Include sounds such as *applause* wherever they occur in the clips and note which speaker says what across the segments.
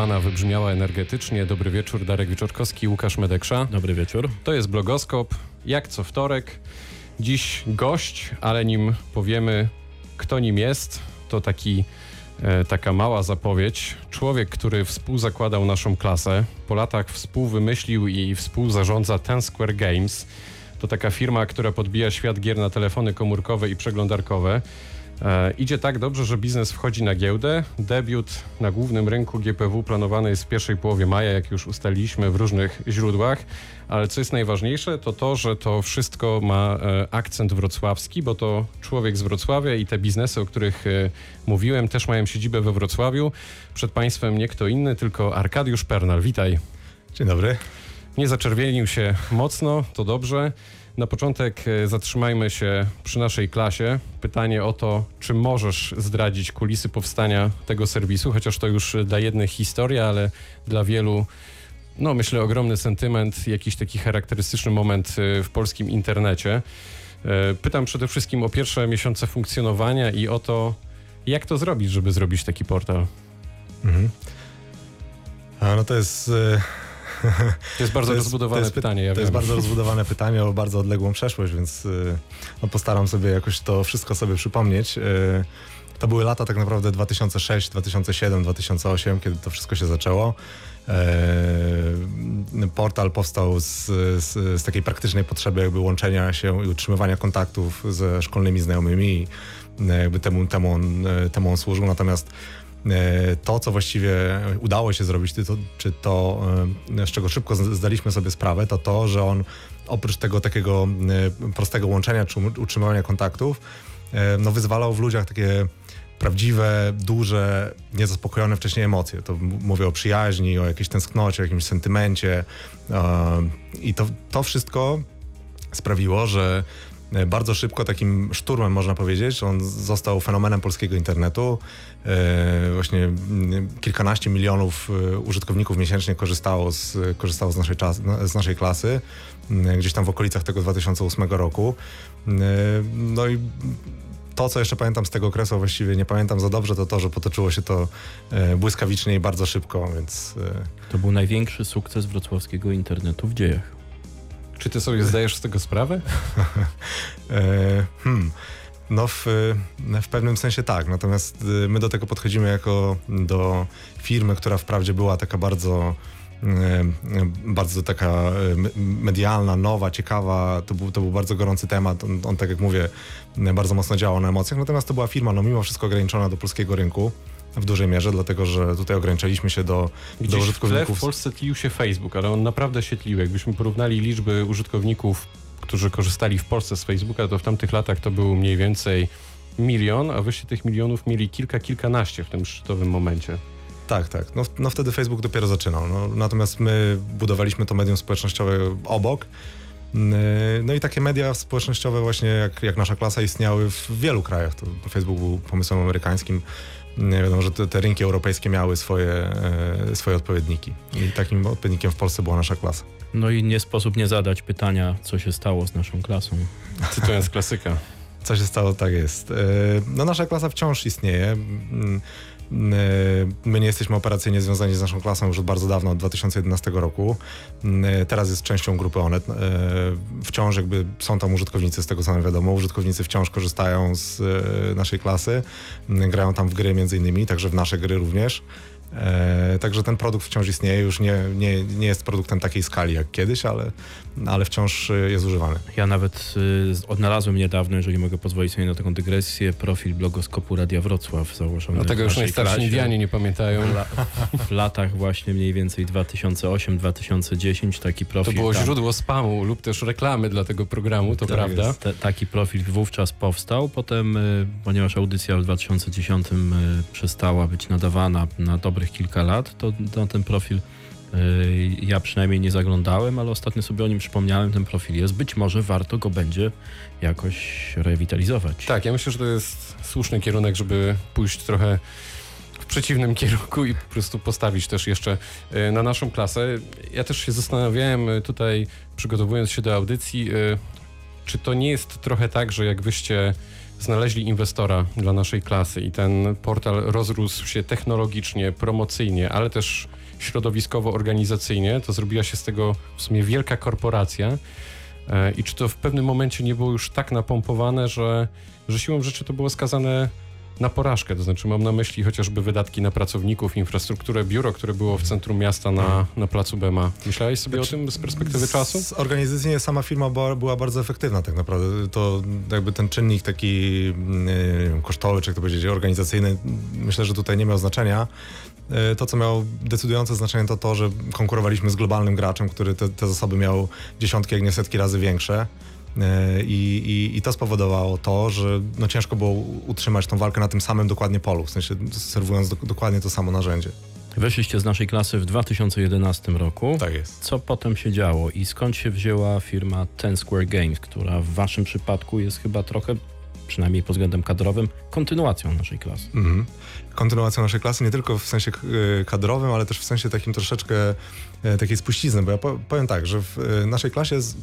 Speaker 1: zameldowana wybrzmiała energetycznie. Dobry wieczór, Darek Wieczorkowski, Łukasz Medeksza.
Speaker 2: Dobry wieczór.
Speaker 1: To jest Blogoskop, jak co wtorek. Dziś gość, ale nim powiemy, kto nim jest, to taki, e, taka mała zapowiedź. Człowiek, który współzakładał naszą klasę, po latach współwymyślił i współzarządza Ten Square Games. To taka firma, która podbija świat gier na telefony komórkowe i przeglądarkowe. E, idzie tak dobrze, że biznes wchodzi na giełdę. Debiut na głównym rynku GPW planowany jest w pierwszej połowie maja, jak już ustaliliśmy w różnych źródłach. Ale co jest najważniejsze, to to, że to wszystko ma e, akcent wrocławski, bo to człowiek z Wrocławia i te biznesy, o których e, mówiłem, też mają siedzibę we Wrocławiu. Przed Państwem nie kto inny, tylko Arkadiusz Pernal. Witaj.
Speaker 3: Dzień dobry.
Speaker 1: Nie zaczerwienił się mocno, to dobrze. Na początek e, zatrzymajmy się przy naszej klasie. Pytanie o to, czy możesz zdradzić kulisy powstania tego serwisu, chociaż to już dla jednych historia, ale dla wielu, no myślę, ogromny sentyment, jakiś taki charakterystyczny moment e, w polskim internecie. E, pytam przede wszystkim o pierwsze miesiące funkcjonowania i o to, jak to zrobić, żeby zrobić taki portal.
Speaker 3: Mhm. A no to jest.
Speaker 1: To jest bardzo to jest, rozbudowane to jest, pytanie.
Speaker 3: Ja to wiem. jest bardzo rozbudowane pytanie o bardzo odległą przeszłość, więc no, postaram sobie jakoś to wszystko sobie przypomnieć. To były lata tak naprawdę 2006, 2007, 2008, kiedy to wszystko się zaczęło. Portal powstał z, z, z, takiej praktycznej potrzeby jakby łączenia się i utrzymywania kontaktów ze szkolnymi znajomymi. Jakby temu, temu, on, temu on służył. Natomiast to, co właściwie udało się zrobić, to, czy to, e, z czego szybko zdaliśmy sobie sprawę, to to, że on oprócz tego takiego e, prostego łączenia czy utrzymywania kontaktów, no wyzwalał w ludziach takie prawdziwe, duże, niezaspokojone wcześniej emocje. To mówię o przyjaźni, o jakiejś tęsknocie, o jakimś sentymencie. I to, to wszystko sprawiło, że E, bardzo szybko takim szturmem można powiedzieć. On został fenomenem polskiego internetu. E, właśnie mm, kilkanaście milionów e, użytkowników miesięcznie korzystało z, korzystało z, naszej, czas, z naszej klasy, mm, gdzieś tam w okolicach tego 2008 roku. No i to, co jeszcze pamiętam z tego okresu, właściwie nie pamiętam za dobrze, to to, że potoczyło się to błyskawicznie i bardzo szybko, więc...
Speaker 2: To był największy sukces wrocławskiego internetu w dziejach.
Speaker 1: Czy ty sobie zdajesz z tego sprawę? *laughs*
Speaker 3: e, hmm. No w, w pewnym sensie tak, natomiast y, my do tego podchodzimy jako do firmy, która wprawdzie była taka bardzo e, bardzo taka medialna, nowa, ciekawa. To był, to był bardzo gorący temat. On, on, tak jak mówię, bardzo mocno działał na emocjach. Natomiast to była firma, no mimo wszystko ograniczona do polskiego rynku w dużej mierze, dlatego że tutaj ograniczaliśmy się do,
Speaker 1: Gdzieś
Speaker 3: do
Speaker 1: użytkowników. W, w Polsce tlił się Facebook, ale on naprawdę się tlił. Jakbyśmy porównali liczby użytkowników, którzy korzystali w Polsce z Facebooka, to w tamtych latach to był mniej więcej milion, a wyście tych milionów mieli kilka, kilkanaście w tym szczytowym momencie.
Speaker 3: Tak, tak. No, no wtedy Facebook dopiero zaczynał. No, natomiast my budowaliśmy to medium społecznościowe obok. No i takie media społecznościowe właśnie jak, jak nasza klasa istniały w wielu krajach. To Facebook był pomysłem amerykańskim wiadomo, że te, te, rynki europejskie miały swoje, e, swoje odpowiedniki. I takim odpowiednikiem w Polsce była nasza klasa.
Speaker 2: No i nie sposób nie zadać pytania, co się stało z naszą klasą.
Speaker 1: Cytując klasyka. *laughs*
Speaker 3: Co się stało, tak jest. E, no nasza klasa wciąż istnieje. Mm, My nie jesteśmy operacyjnie związani z naszą klasą już od bardzo dawno, od 2011 roku. Teraz jest częścią grupy Onet. Wciąż jakby są tam użytkownicy, z tego co nam wiadomo. Użytkownicy wciąż korzystają z e, naszej klasy. Grają tam w gry między innymi, także w nasze gry również. E, także ten produkt wciąż istnieje, już nie, nie, nie jest produktem takiej skali jak kiedyś, ale, ale wciąż e, jest używany.
Speaker 2: Ja nawet y, odnalazłem niedawno, jeżeli mogę pozwolić sobie na taką dygresję, profil blogoskopu Radia Wrocław założony
Speaker 1: No tego już najstarsi Indianie nie pamiętają.
Speaker 2: W, w latach właśnie mniej więcej 2008-2010 taki profil.
Speaker 1: To było tam, źródło spamu lub też reklamy dla tego programu, to tak prawda?
Speaker 2: Te, taki profil wówczas powstał, potem, y, ponieważ audycja w 2010 y, przestała być nadawana na dobre dobrych kilka lat, to na ten profil y, ja przynajmniej nie zaglądałem, ale ostatnio sobie o nim przypomniałem, ten profil jest. Być może warto go będzie jakoś rewitalizować.
Speaker 1: Tak, ja myślę, że to jest słuszny kierunek, żeby pójść trochę w przeciwnym *laughs* kierunku i po prostu postawić też jeszcze y, na naszą klasę. Ja też się zastanawiałem y, tutaj, przygotowując się do audycji, czy to nie jest trochę tak, że jak wyście znaleźli inwestora dla naszej klasy i ten portal rozrósł się technologicznie, promocyjnie, ale też środowiskowo-organizacyjnie, to zrobiła się z tego w sumie wielka korporacja. E, I czy to w pewnym momencie nie było już tak napompowane, że, że siłą rzeczy to było skazane na porażkę? To znaczy mam na myśli chociażby wydatki na pracowników, infrastrukturę, biuro, które było w centrum miasta na, na placu Bema. Myślałeś sobie
Speaker 3: Znaczy,
Speaker 1: o tym z perspektywy czasu?
Speaker 3: Z- Organizacyjnie sama firma była, była bardzo efektywna tak naprawdę. To jakby ten czynnik taki mm, nie wiem, kosztowy, czy jak to powiedzieć, organizacyjny, myślę, że tutaj nie miał znaczenia. E, To, co miało decydujące znaczenie, to to, że konkurowaliśmy z globalnym graczem, który te, te zasoby miał dziesiątki, jak nie setki razy większe. E, I, i, I to spowodowało to, że no ciężko było utrzymać tą walkę na tym samym dokładnie polu, w sensie serwując do, dokładnie to samo narzędzie.
Speaker 2: Weszliście z naszej klasy w 2011 roku.
Speaker 3: Tak jest.
Speaker 2: Co potem się działo i skąd się wzięła firma Ten Square Games, która w waszym przypadku jest chyba trochę, przynajmniej pod względem kadrowym, kontynuacją naszej klasy?
Speaker 3: Mhm. Kontynuacją naszej klasy nie tylko w sensie e, kadrowym, ale też w sensie takim troszeczkę e, takiej spuścizny, bo ja po- powiem tak, że w naszej klasie z,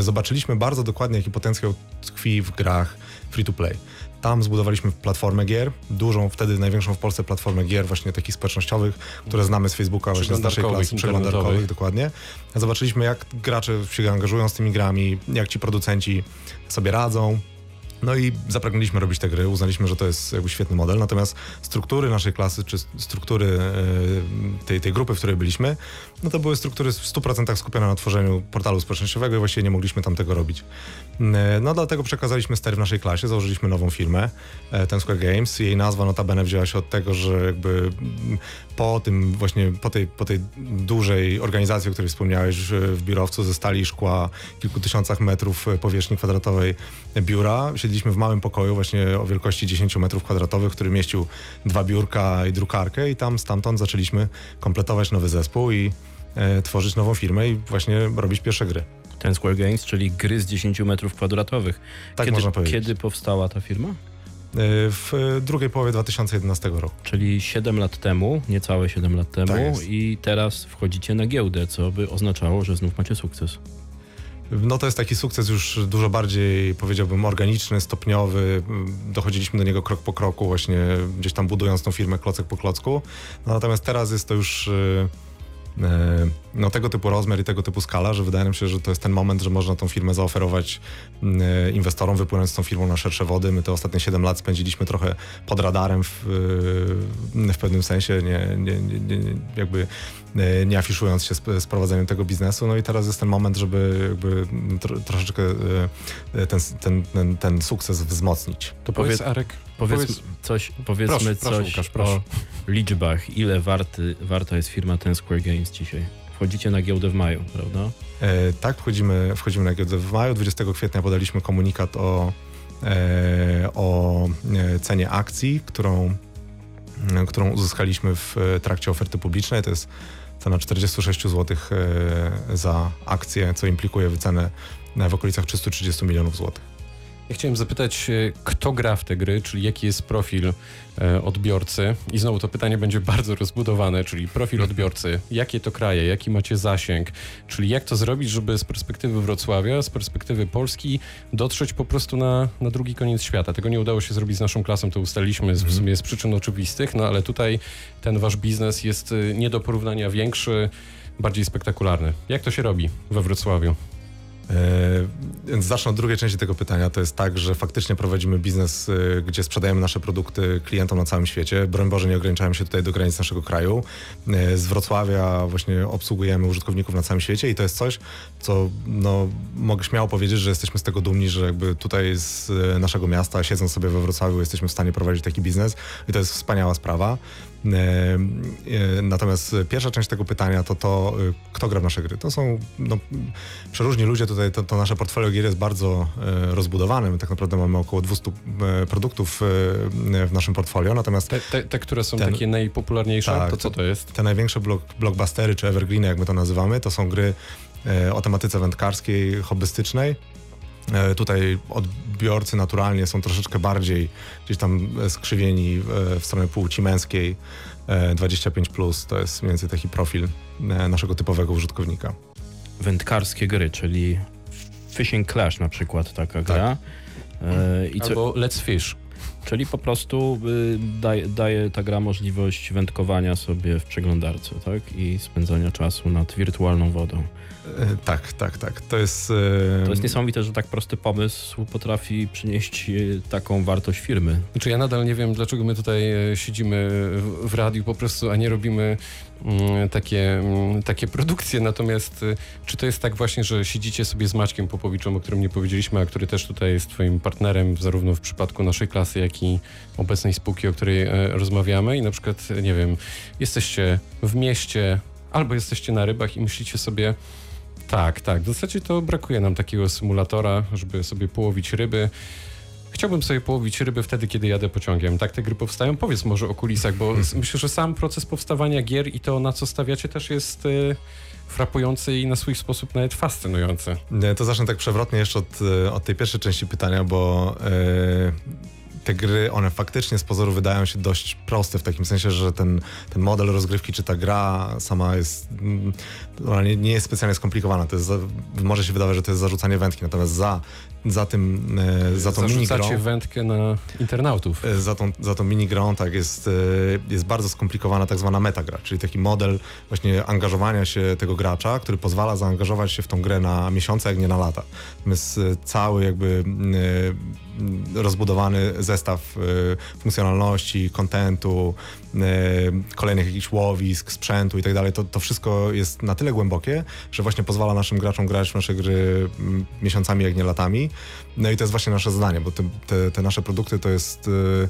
Speaker 3: zobaczyliśmy bardzo dokładnie, jaki potencjał tkwi w grach free to play. Tam zbudowaliśmy platformę gier, dużą, wtedy największą w Polsce platformę gier właśnie takich społecznościowych, które znamy z Facebooka właśnie z naszej klasy, przeglądarkowych, dokładnie. Zobaczyliśmy, jak gracze się angażują z tymi grami, jak ci producenci sobie radzą, no i zapragnęliśmy robić te gry, uznaliśmy, że to jest jakby świetny model, natomiast struktury naszej klasy, czy struktury e, tej, tej grupy, w której byliśmy, no to były struktury w 100% skupione na tworzeniu portalu społecznościowego i właściwie nie mogliśmy tam tego robić. E, No dlatego przekazaliśmy stery w naszej klasie, założyliśmy nową firmę, e, Ten Square Games. Jej nazwa notabene wzięła się od tego, że jakby mm, po tym właśnie, po tej, po tej dużej organizacji, o której wspomniałeś że w biurowcu ze stali i szkła, kilku tysiącach metrów e, powierzchni kwadratowej biura, siedzieliśmy w małym pokoju właśnie o wielkości 10 metrów kwadratowych, który mieścił dwa biurka i drukarkę i tam stamtąd zaczęliśmy kompletować nowy zespół i e, tworzyć nową firmę i właśnie robić pierwsze gry.
Speaker 2: Ten Square Games, czyli gry z 10 metrów kwadratowych.
Speaker 3: Tak
Speaker 2: kiedy,
Speaker 3: można powiedzieć.
Speaker 2: Kiedy powstała ta firma?
Speaker 3: E, W drugiej połowie 2011 roku.
Speaker 2: Czyli 7 lat temu, niecałe 7 lat temu
Speaker 3: Tak
Speaker 2: i teraz wchodzicie na giełdę, co by oznaczało, że znów macie sukces.
Speaker 3: No to jest taki sukces już dużo bardziej, powiedziałbym, organiczny, stopniowy. Dochodziliśmy do niego krok po kroku, właśnie gdzieś tam budując tą firmę klocek po klocku. No, natomiast teraz jest to już e, no, tego typu rozmiar i tego typu skala, że wydaje nam się, że to jest ten moment, że można tą firmę zaoferować e, inwestorom, wypłynąć z tą firmą na szersze wody. My te ostatnie 7 lat spędziliśmy trochę pod radarem w, e, w pewnym sensie, nie, nie, nie, jakby e, nie afiszując się z, z prowadzeniem tego biznesu. No i teraz jest ten moment, żeby jakby tro, troszeczkę e, ten, ten, ten, ten sukces wzmocnić.
Speaker 2: To
Speaker 1: Powiedz,
Speaker 2: powiedz,
Speaker 1: Arek,
Speaker 2: powiedz
Speaker 1: powiedz-
Speaker 2: coś, powiedzmy
Speaker 1: Proszę, proszę,
Speaker 2: coś
Speaker 1: Łukasz, proszę.
Speaker 2: o liczbach. Ile warty, warta jest firma Ten Square Games dzisiaj? Wchodzicie na giełdę w maju, prawda?
Speaker 3: E, tak, wchodzimy, wchodzimy na giełdę w maju. 20 kwietnia podaliśmy komunikat o, e, o e, cenie akcji, którą, e, którą uzyskaliśmy w e, trakcie oferty publicznej. To jest cena 46 zł za akcję, co implikuje wycenę w okolicach 330 milionów złotych.
Speaker 1: Ja chciałem zapytać, e, kto gra w te gry, czyli jaki jest profil e, odbiorcy. I znowu to pytanie będzie *laughs* bardzo rozbudowane, czyli profil odbiorcy. Jakie to kraje, jaki macie zasięg, czyli jak to zrobić, żeby z perspektywy Wrocławia, z perspektywy Polski dotrzeć po prostu na, na drugi koniec świata. Tego nie udało się zrobić z naszą klasą, to ustaliliśmy z, w sumie z przyczyn oczywistych, no ale tutaj ten wasz biznes jest e, nie do porównania większy, bardziej spektakularny. Jak to się robi we Wrocławiu?
Speaker 3: E, Więc zacznę od drugiej części tego pytania. To jest tak, że faktycznie prowadzimy biznes, e, gdzie sprzedajemy nasze produkty klientom na całym świecie. Broń Boże, nie ograniczamy się tutaj do granic naszego kraju. E, Z Wrocławia właśnie obsługujemy użytkowników na całym świecie i to jest coś, co no, mogę śmiało powiedzieć, że jesteśmy z tego dumni, że jakby tutaj z naszego miasta, siedząc sobie we Wrocławiu, jesteśmy w stanie prowadzić taki biznes i to jest wspaniała sprawa. E, e, Natomiast pierwsza część tego pytania to to, e, kto gra w nasze gry. To są no, przeróżni ludzie tutaj, to, to nasze portfolio gier jest bardzo e, rozbudowane. My tak naprawdę mamy około 200 e, produktów w naszym portfolio, natomiast
Speaker 1: Te, te, te które są
Speaker 3: Ten-
Speaker 1: takie najpopularniejsze,
Speaker 3: Tak,
Speaker 1: to co to jest?
Speaker 3: te największe blok, blockbustery czy evergreeny, jak my to nazywamy, to są gry o tematyce wędkarskiej, hobbystycznej. E, Tutaj odbiorcy naturalnie są troszeczkę bardziej gdzieś tam e, skrzywieni e, w stronę płci męskiej. E, 25 plus to jest mniej więcej taki profil e, naszego typowego użytkownika.
Speaker 2: Wędkarskie gry, czyli Fishing Clash na przykład taka gra. E,
Speaker 1: I co? Albo Let's Fish.
Speaker 2: Czyli po prostu y, daje, daje ta gra możliwość wędkowania sobie w przeglądarce, tak? I spędzania czasu nad wirtualną wodą.
Speaker 3: E, tak, tak, tak. To jest.
Speaker 2: To jest niesamowite, że tak prosty pomysł potrafi przynieść e, taką wartość firmy.
Speaker 1: Znaczy ja nadal nie wiem, dlaczego my tutaj e, siedzimy w radiu po prostu, a nie robimy takie, mm, takie produkcje. Natomiast czy to jest tak właśnie, że siedzicie sobie z Maćkiem Popowiczem, o którym nie powiedzieliśmy, a który też tutaj jest twoim partnerem, zarówno w przypadku naszej klasy, jak i obecnej spółki, o której rozmawiamy i na przykład, nie wiem, jesteście w mieście albo jesteście na rybach i myślicie sobie, tak, tak. W zasadzie to brakuje nam takiego symulatora, żeby sobie połowić ryby. Chciałbym sobie połowić ryby wtedy, kiedy jadę pociągiem. Tak te gry powstają? Powiedz może o kulisach, bo hmm. myślę, że sam proces powstawania gier i to, na co stawiacie, też jest y, frapujący i na swój sposób nawet fascynujący.
Speaker 3: To zacznę tak przewrotnie jeszcze od, y, od tej pierwszej części pytania, bo y, te gry, one faktycznie z pozoru wydają się dość proste, w takim sensie, że ten, ten model rozgrywki, czy ta gra sama jest, mm, ona nie, nie jest specjalnie skomplikowana. To jest, może się wydawać, że to jest zarzucanie wędki, natomiast za za tym, e, za tą minigrą...
Speaker 1: wędkę na internautów.
Speaker 3: E, za tą, za tą minigrą, tak, jest, e, jest bardzo skomplikowana tak zwana metagra, czyli taki model właśnie angażowania się tego gracza, który pozwala zaangażować się w tą grę na miesiące, jak nie na lata. Natomiast cały jakby rozbudowany zestaw funkcjonalności, kontentu, kolejnych jakichś łowisk, sprzętu i tak dalej, to, to wszystko jest na tyle głębokie, że właśnie pozwala naszym graczom grać w nasze gry miesiącami, jak nie latami. No i to jest właśnie nasze zadanie, bo te, te, te nasze produkty to jest y,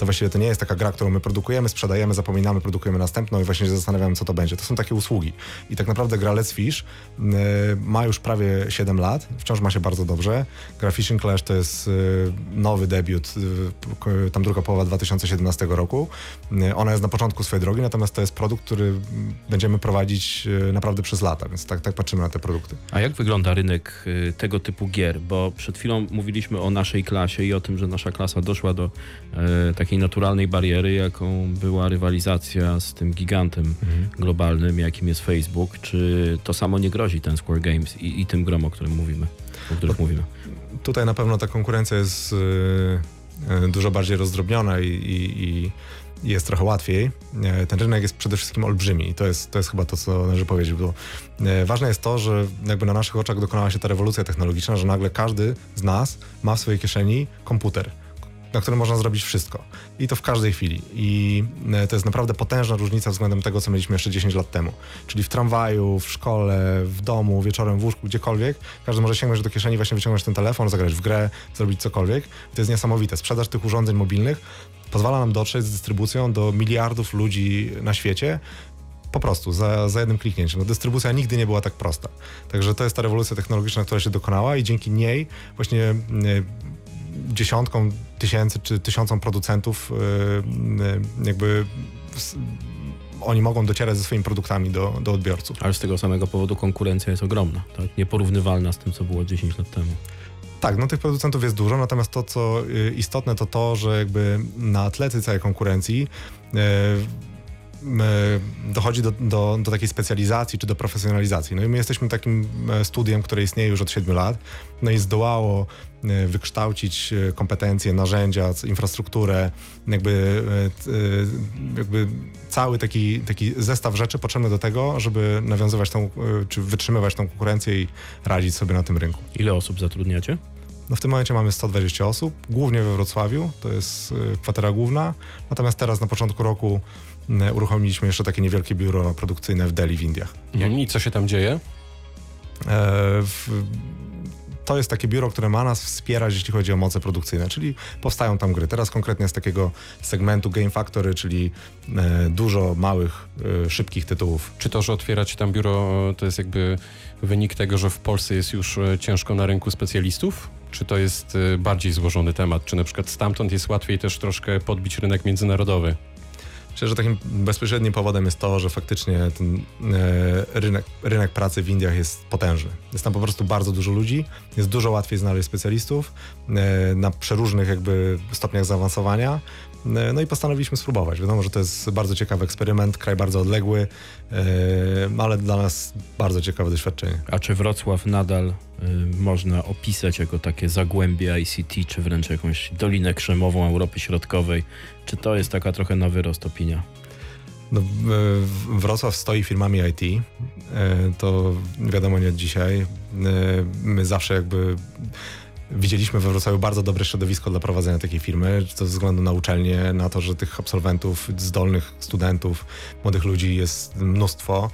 Speaker 3: to właściwie to nie jest taka gra, którą my produkujemy, sprzedajemy, zapominamy, produkujemy następną i właśnie się zastanawiamy, co to będzie. To są takie usługi. I tak naprawdę gra Let's Fish yy, ma już prawie 7 lat, wciąż ma się bardzo dobrze. Gra Fishing Clash to jest yy, nowy debiut, yy, tam druga połowa 2017 roku. ona jest na początku swojej drogi, natomiast to jest produkt, który będziemy prowadzić naprawdę przez lata, więc tak, tak patrzymy na te produkty.
Speaker 2: A jak wygląda rynek tego typu gier? Bo przed chwilą mówiliśmy o naszej klasie i o tym, że nasza klasa doszła do takiej takiej naturalnej bariery, jaką była rywalizacja z tym gigantem mhm. globalnym, jakim jest Facebook. Czy to samo nie grozi ten Square Games i, i tym grom, o którym mówimy, o których no, mówimy?
Speaker 3: Tutaj na pewno ta konkurencja jest y, dużo bardziej rozdrobniona i, i, i jest trochę łatwiej. E, ten rynek jest przede wszystkim olbrzymi i to jest, to jest chyba to, co należy powiedzieć, bo ważne jest to, że jakby na naszych oczach dokonała się ta rewolucja technologiczna, że nagle każdy z nas ma w swojej kieszeni komputer na którym można zrobić wszystko. I to w każdej chwili. I e, to jest naprawdę potężna różnica względem tego, co mieliśmy jeszcze 10 lat temu. Czyli w tramwaju, w szkole, w domu, wieczorem w łóżku, gdziekolwiek, każdy może sięgnąć do kieszeni, właśnie wyciągnąć ten telefon, zagrać w grę, zrobić cokolwiek. I to jest niesamowite. Sprzedaż tych urządzeń mobilnych pozwala nam dotrzeć z dystrybucją do miliardów ludzi na świecie, po prostu, za, za jednym kliknięciem. No, dystrybucja nigdy nie była tak prosta. Także to jest ta rewolucja technologiczna, która się dokonała i dzięki niej właśnie e, dziesiątkom tysięcy czy tysiącom producentów y, y, jakby oni mogą docierać ze swoimi produktami do, do odbiorców.
Speaker 2: Ale z tego samego powodu konkurencja jest ogromna, tak? nieporównywalna z tym, co było 10 lat temu.
Speaker 3: Tak, no tych producentów jest dużo, natomiast to, co y, istotne, to to, że jakby na całej konkurencji dochodzi do, do, do, takiej specjalizacji czy do profesjonalizacji. No i my jesteśmy takim e, studiem, które istnieje już od 7 lat, no i zdołało e, wykształcić e, kompetencje, narzędzia, infrastrukturę, jakby, jakby cały taki, taki zestaw rzeczy potrzebny do tego, żeby nawiązywać tą, czy wytrzymywać tą konkurencję i radzić sobie na tym rynku.
Speaker 2: Ile osób zatrudniacie?
Speaker 3: No w tym momencie mamy 120 osób, głównie we Wrocławiu, to jest kwatera główna, natomiast teraz na początku roku E, uruchomiliśmy jeszcze takie niewielkie biuro produkcyjne w Delhi w Indiach.
Speaker 1: Mhm. I co się tam dzieje? E,
Speaker 3: to jest takie biuro, które ma nas wspierać, jeśli chodzi o moce produkcyjne, czyli powstają tam gry. Teraz konkretnie z takiego segmentu Game Factory, czyli e, dużo małych, e, szybkich tytułów.
Speaker 1: Czy to, że otwieracie tam biuro, to jest jakby wynik tego, że w Polsce jest już ciężko na rynku specjalistów? Czy to jest e, bardziej złożony temat? Czy na przykład stamtąd jest łatwiej też troszkę podbić rynek międzynarodowy?
Speaker 3: Myślę, że takim bezpośrednim powodem jest to, że faktycznie ten e, rynek, rynek pracy w Indiach jest potężny. Jest tam po prostu bardzo dużo ludzi, jest dużo łatwiej znaleźć specjalistów e, na przeróżnych jakby stopniach zaawansowania No i postanowiliśmy spróbować. Wiadomo, że to jest bardzo ciekawy eksperyment, kraj bardzo odległy, e, ale dla nas bardzo ciekawe doświadczenie.
Speaker 2: A czy Wrocław nadal y, można opisać jako takie zagłębie ICT, czy wręcz jakąś Dolinę Krzemową Europy Środkowej? Czy to jest taka trochę na wyrost opinia?
Speaker 3: No, Wrocław stoi firmami IT. E, To wiadomo nie od dzisiaj. E, My zawsze jakby widzieliśmy we Wrocławiu bardzo dobre środowisko dla prowadzenia takiej firmy, ze względu na uczelnię, na to, że tych absolwentów, zdolnych studentów, młodych ludzi jest mnóstwo.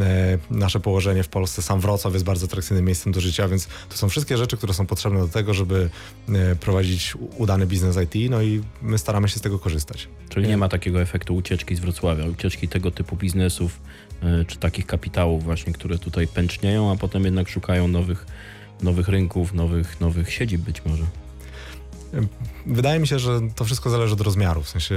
Speaker 3: E, Nasze położenie w Polsce, sam Wrocław jest bardzo atrakcyjnym miejscem do życia, więc to są wszystkie rzeczy, które są potrzebne do tego, żeby e, prowadzić udany biznes IT, no i my staramy się z tego korzystać.
Speaker 2: Czyli nie ma takiego efektu ucieczki z Wrocławia, ucieczki tego typu biznesów, y, czy takich kapitałów właśnie, które tutaj pęcznieją, a potem jednak szukają nowych, nowych rynków, nowych, nowych siedzib być może.
Speaker 3: Wydaje mi się, że to wszystko zależy od rozmiaru. W sensie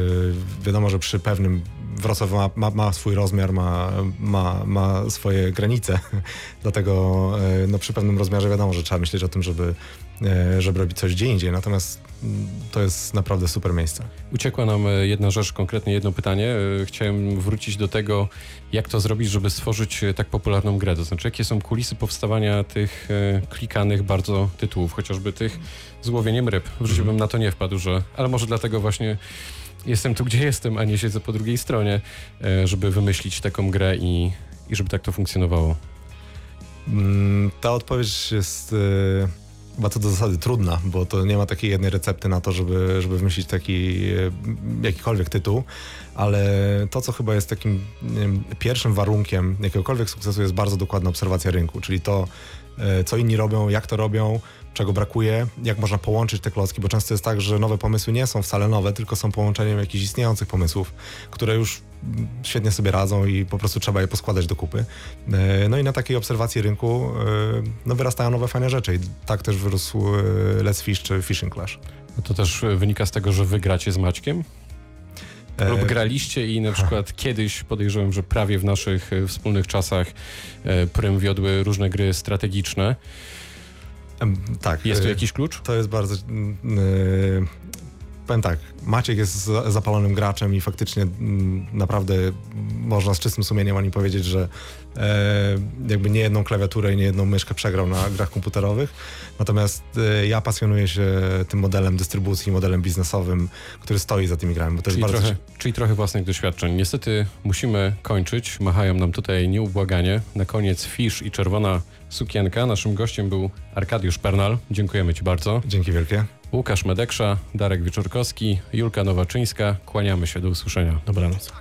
Speaker 3: wiadomo, że przy pewnym Wrocław ma, ma, ma swój rozmiar, ma, ma, ma swoje granice. *laughs* Dlatego e, no, przy pewnym rozmiarze wiadomo, że trzeba myśleć o tym, żeby, e, żeby robić coś gdzie indziej. Natomiast mm, to jest naprawdę super miejsce.
Speaker 1: Uciekła nam e, jedna rzecz, konkretnie jedno pytanie. Chciałem wrócić do tego, jak to zrobić, żeby stworzyć tak popularną grę. To znaczy, jakie są kulisy powstawania tych klikanych bardzo tytułów, chociażby tych z łowieniem ryb. W życiu bym na to nie wpadł, że... Ale może dlatego właśnie jestem tu, gdzie jestem, a nie siedzę po drugiej stronie, e, żeby wymyślić taką grę i, i żeby tak to funkcjonowało.
Speaker 3: Mm, Ta odpowiedź jest e, chyba to do zasady trudna, bo to nie ma takiej jednej recepty na to, żeby, żeby wymyślić taki e, jakikolwiek tytuł, ale to, co chyba jest takim wiem, pierwszym warunkiem jakiegokolwiek sukcesu jest bardzo dokładna obserwacja rynku, czyli to, co inni robią, jak to robią, czego brakuje, jak można połączyć te klocki, bo często jest tak, że nowe pomysły nie są wcale nowe, tylko są połączeniem jakichś istniejących pomysłów, które już świetnie sobie radzą i po prostu trzeba je poskładać do kupy. E, No i na takiej obserwacji rynku e, no, wyrastają nowe fajne rzeczy i tak też wyrósł e, Let's Fish czy Fishing Clash.
Speaker 1: No To też wynika z tego, że wy gracie z Maćkiem? Lub graliście i na przykład *laughs* kiedyś podejrzewam, że prawie w naszych wspólnych czasach prym wiodły różne gry strategiczne.
Speaker 3: Tak.
Speaker 1: Jest tu
Speaker 3: e,
Speaker 1: jakiś klucz?
Speaker 3: To jest bardzo. Yy, powiem tak, Maciek jest za- zapalonym graczem i faktycznie mm, naprawdę można z czystym sumieniem o nim powiedzieć, że e, jakby nie jedną klawiaturę i nie jedną myszkę przegrał na grach komputerowych. Natomiast e, ja pasjonuję się tym modelem dystrybucji, modelem biznesowym, który stoi za tymi grami, bo to jest
Speaker 1: Czyli
Speaker 3: bardzo.
Speaker 1: trochę, czyli trochę własnych doświadczeń. Niestety musimy kończyć. Machają nam tutaj nieubłaganie. Na koniec Fisz i czerwona sukienka. Naszym gościem był Arkadiusz Pernal. Dziękujemy Ci bardzo.
Speaker 3: Dzięki wielkie.
Speaker 1: Łukasz Medeksza, Darek Wieczorkowski, Julka Nowaczyńska. Kłaniamy się. Do usłyszenia.
Speaker 2: Dobranoc.